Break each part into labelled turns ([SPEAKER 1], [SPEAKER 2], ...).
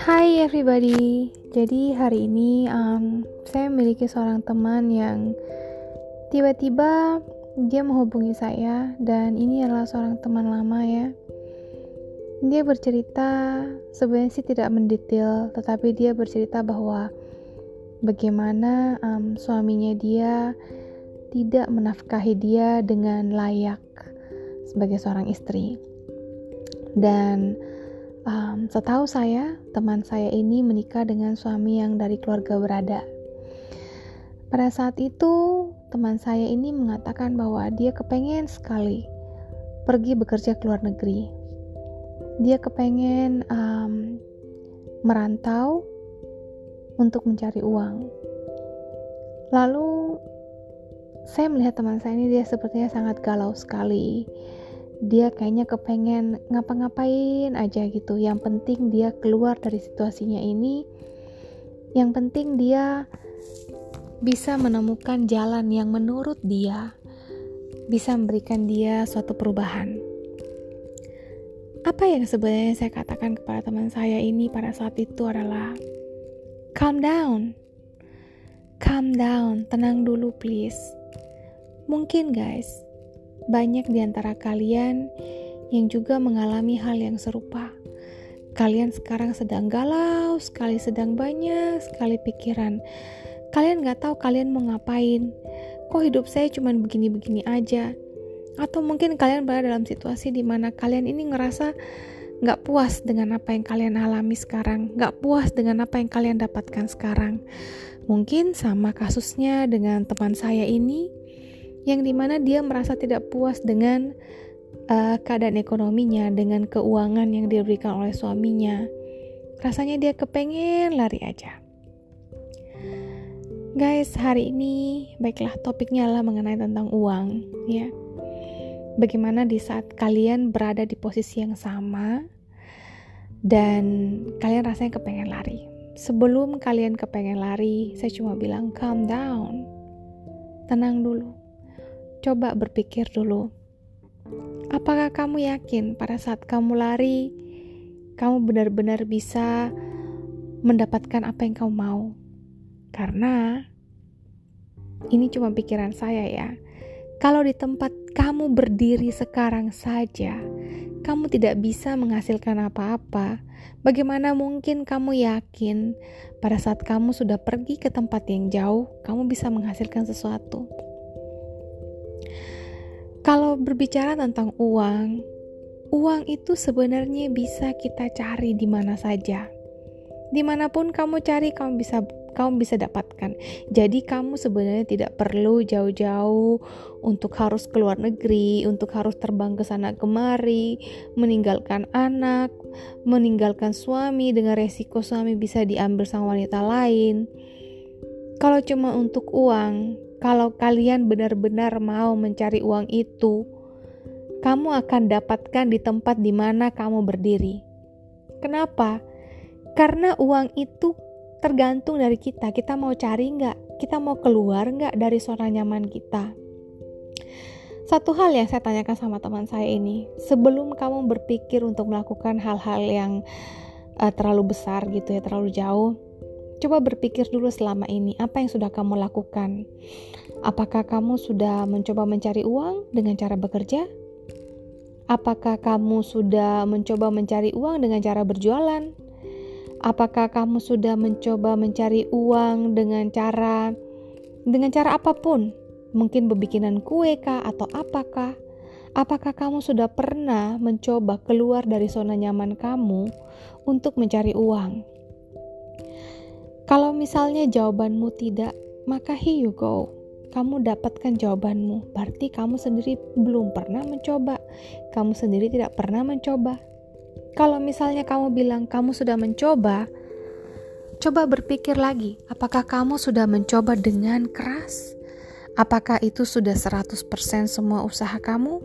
[SPEAKER 1] Hai everybody, jadi hari ini um, saya memiliki seorang teman yang tiba-tiba dia menghubungi saya dan ini adalah seorang teman lama ya. Dia bercerita sebenarnya sih tidak mendetail, tetapi dia bercerita bahwa bagaimana um, suaminya dia tidak menafkahi dia dengan layak sebagai seorang istri dan setahu saya, teman saya ini menikah dengan suami yang dari keluarga berada. Pada saat itu, teman saya ini mengatakan bahwa dia kepengen sekali pergi bekerja ke luar negeri. Dia kepengen um, merantau untuk mencari uang. Lalu saya melihat teman saya ini dia sepertinya sangat galau sekali dia kayaknya kepengen ngapa-ngapain aja gitu. Yang penting dia keluar dari situasinya ini. Yang penting dia bisa menemukan jalan yang menurut dia bisa memberikan dia suatu perubahan. Apa yang sebenarnya saya katakan kepada teman saya ini pada saat itu adalah calm down. Calm down, tenang dulu please. Mungkin guys, banyak di antara kalian yang juga mengalami hal yang serupa. Kalian sekarang sedang galau, sekali sedang banyak sekali pikiran. Kalian gak tahu kalian mau ngapain. Kok hidup saya cuma begini-begini aja? Atau mungkin kalian berada dalam situasi di mana kalian ini ngerasa gak puas dengan apa yang kalian alami sekarang, gak puas dengan apa yang kalian dapatkan sekarang. Mungkin sama kasusnya dengan teman saya ini, yang di mana dia merasa tidak puas dengan uh, keadaan ekonominya, dengan keuangan yang diberikan oleh suaminya. Rasanya dia kepengen lari aja. Guys, hari ini baiklah topiknya adalah mengenai tentang uang, ya. Bagaimana di saat kalian berada di posisi yang sama dan kalian rasanya kepengen lari. Sebelum kalian kepengen lari, saya cuma bilang calm down. Tenang dulu Coba berpikir dulu. Apakah kamu yakin pada saat kamu lari, kamu benar-benar bisa mendapatkan apa yang kamu mau? Karena ini cuma pikiran saya ya. Kalau di tempat kamu berdiri sekarang saja, kamu tidak bisa menghasilkan apa-apa. Bagaimana mungkin kamu yakin pada saat kamu sudah pergi ke tempat yang jauh, kamu bisa menghasilkan sesuatu? Kalau berbicara tentang uang, uang itu sebenarnya bisa kita cari di mana saja. Di mana pun kamu cari, kamu bisa kamu bisa dapatkan. Jadi kamu sebenarnya tidak perlu jauh-jauh untuk harus keluar negeri, untuk harus terbang ke sana kemari, meninggalkan anak, meninggalkan suami dengan resiko suami bisa diambil sama wanita lain. Kalau cuma untuk uang, kalau kalian benar-benar mau mencari uang itu, kamu akan dapatkan di tempat di mana kamu berdiri. Kenapa? Karena uang itu tergantung dari kita. Kita mau cari nggak? Kita mau keluar nggak dari zona nyaman kita? Satu hal yang saya tanyakan sama teman saya ini, sebelum kamu berpikir untuk melakukan hal-hal yang uh, terlalu besar gitu ya, terlalu jauh, Coba berpikir dulu selama ini apa yang sudah kamu lakukan. Apakah kamu sudah mencoba mencari uang dengan cara bekerja? Apakah kamu sudah mencoba mencari uang dengan cara berjualan? Apakah kamu sudah mencoba mencari uang dengan cara dengan cara apa pun? Mungkin berbikinan kue kah atau apakah? Apakah kamu sudah pernah mencoba keluar dari zona nyaman kamu untuk mencari uang? Kalau misalnya jawabanmu tidak, maka here you go. Kamu dapatkan jawabanmu. Berarti kamu sendiri belum pernah mencoba. Kamu sendiri tidak pernah mencoba. Kalau misalnya kamu bilang kamu sudah mencoba, coba berpikir lagi, apakah kamu sudah mencoba dengan keras? Apakah itu sudah 100% semua usaha kamu?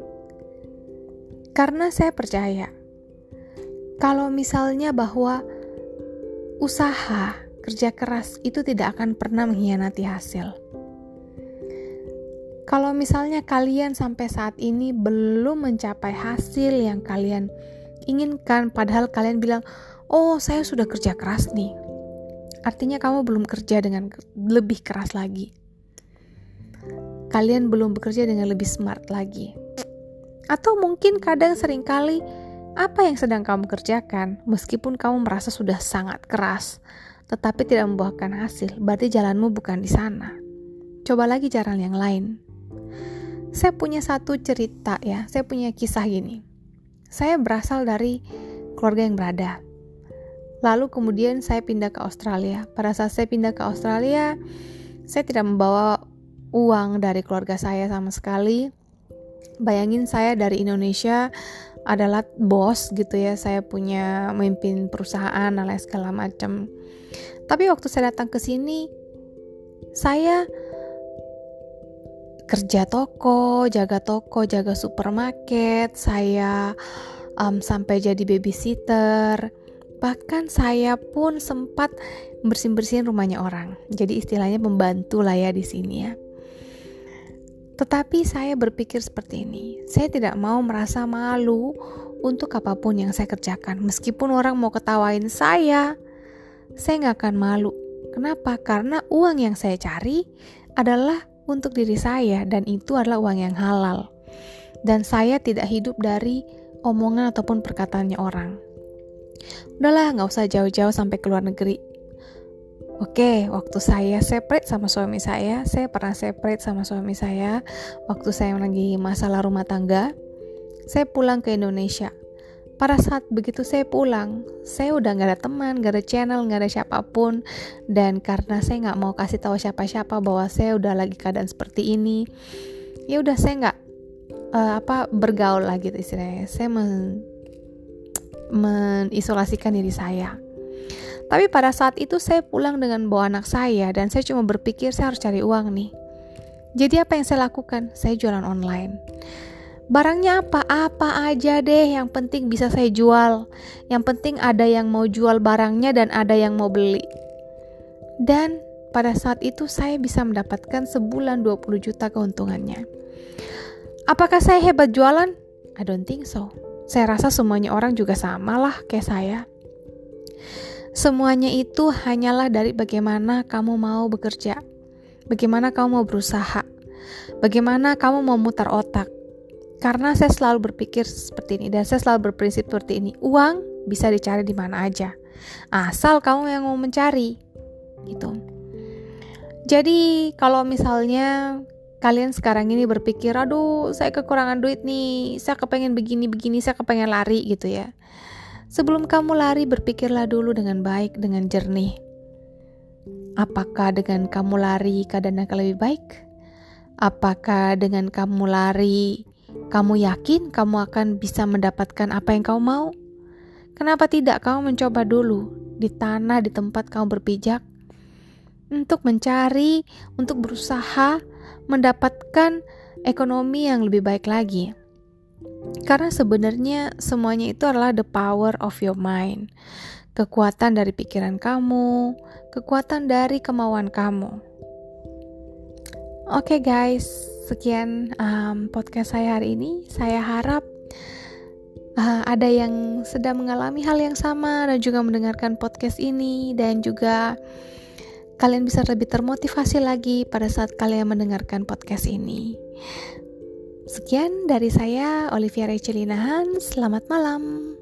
[SPEAKER 1] Karena saya percaya, kalau misalnya bahwa usaha kerja keras itu tidak akan pernah mengkhianati hasil. Kalau misalnya kalian sampai saat ini belum mencapai hasil yang kalian inginkan, padahal kalian bilang, oh saya sudah kerja keras nih. Artinya kamu belum kerja dengan lebih keras lagi. Kalian belum bekerja dengan lebih smart lagi. Atau mungkin kadang sering kali apa yang sedang kamu kerjakan, meskipun kamu merasa sudah sangat keras, tetapi tidak membuahkan hasil, berarti jalanmu bukan di sana. Coba lagi jalan yang lain. Saya punya satu cerita ya, saya punya kisah gini. Saya berasal dari keluarga yang berada. Lalu kemudian saya pindah ke Australia. Pada saat saya pindah ke Australia, saya tidak membawa uang dari keluarga saya sama sekali. Bayangin saya dari Indonesia adalah bos gitu ya, saya punya memimpin perusahaan segala macam. Tapi waktu saya datang ke sini, saya kerja toko, jaga toko, jaga supermarket, saya um, sampai jadi babysitter. Bahkan saya pun sempat bersin-bersihin rumahnya orang. Jadi istilahnya pembantu lah ya di sini ya. Tetapi saya berpikir seperti ini, saya tidak mau merasa malu untuk apa pun yang saya kerjakan. Meskipun orang mau ketawain saya, saya nggak akan malu. Kenapa? Karena uang yang saya cari adalah untuk diri saya dan itu adalah uang yang halal. Dan saya tidak hidup dari omongan ataupun perkataannya orang. Udahlah, nggak usah jauh-jauh sampai ke luar negeri. Oke, waktu saya separate sama suami saya, saya pernah separate sama suami saya waktu saya lagi masalah rumah tangga. Saya pulang ke Indonesia. Pada saat begitu saya pulang, saya udah nggak ada teman, nggak ada channel, nggak ada siapa pun, dan karena saya nggak mau kasih tahu siapa-siapa bahwa saya udah lagi keadaan seperti ini, ya udah saya nggak uh, apa bergaul lagi gitu istilahnya. Saya men menisolasikan diri saya tapi pada saat itu saya pulang dengan bawa anak saya dan saya cuma berpikir saya harus cari uang nih. Jadi apa yang saya lakukan? Saya jualan online. Barangnya apa? Apa aja deh yang penting bisa saya jual. Yang penting ada yang mau jual barangnya dan ada yang mau beli. Dan pada saat itu saya bisa mendapatkan sebulan 20 juta keuntungannya. Apakah saya hebat jualan? I don't think so. Saya rasa semuanya orang juga sama lah kayak saya. Semuanya itu hanyalah dari bagaimana kamu mau bekerja, bagaimana kamu mau berusaha, bagaimana kamu mau mutar otak. Karena saya selalu berpikir seperti ini dan saya selalu berprinsip seperti ini. Uang bisa dicari di mana aja. Asal kamu yang mau mencari. Gitu. Jadi kalau misalnya kalian sekarang ini berpikir, aduh saya kekurangan duit nih, saya kepengen begini-begini, saya kepengen lari gitu ya Sebelum kamu lari, berpikirlah dulu dengan baik, dengan jernih. Apakah dengan kamu lari keadaan akan lebih baik? Apakah dengan kamu lari, kamu yakin kamu akan bisa mendapatkan apa yang kamu mau? Kenapa tidak kamu mencoba dulu di tanah di tempat kamu berpijak untuk mencari, untuk berusaha mendapatkan ekonomi yang lebih baik lagi? Karena sebenarnya semuanya itu adalah the power of your mind. Kekuatan dari pikiran kamu, kekuatan dari kemauan kamu. Oke okay guys, sekian um, podcast saya hari ini. Saya harap uh, ada yang sedang mengalami hal yang sama dan juga mendengarkan podcast ini dan juga kalian bisa lebih termotivasi lagi pada saat kalian mendengarkan podcast ini. Sekian dari saya, Olivia Recelina Hans. Selamat malam.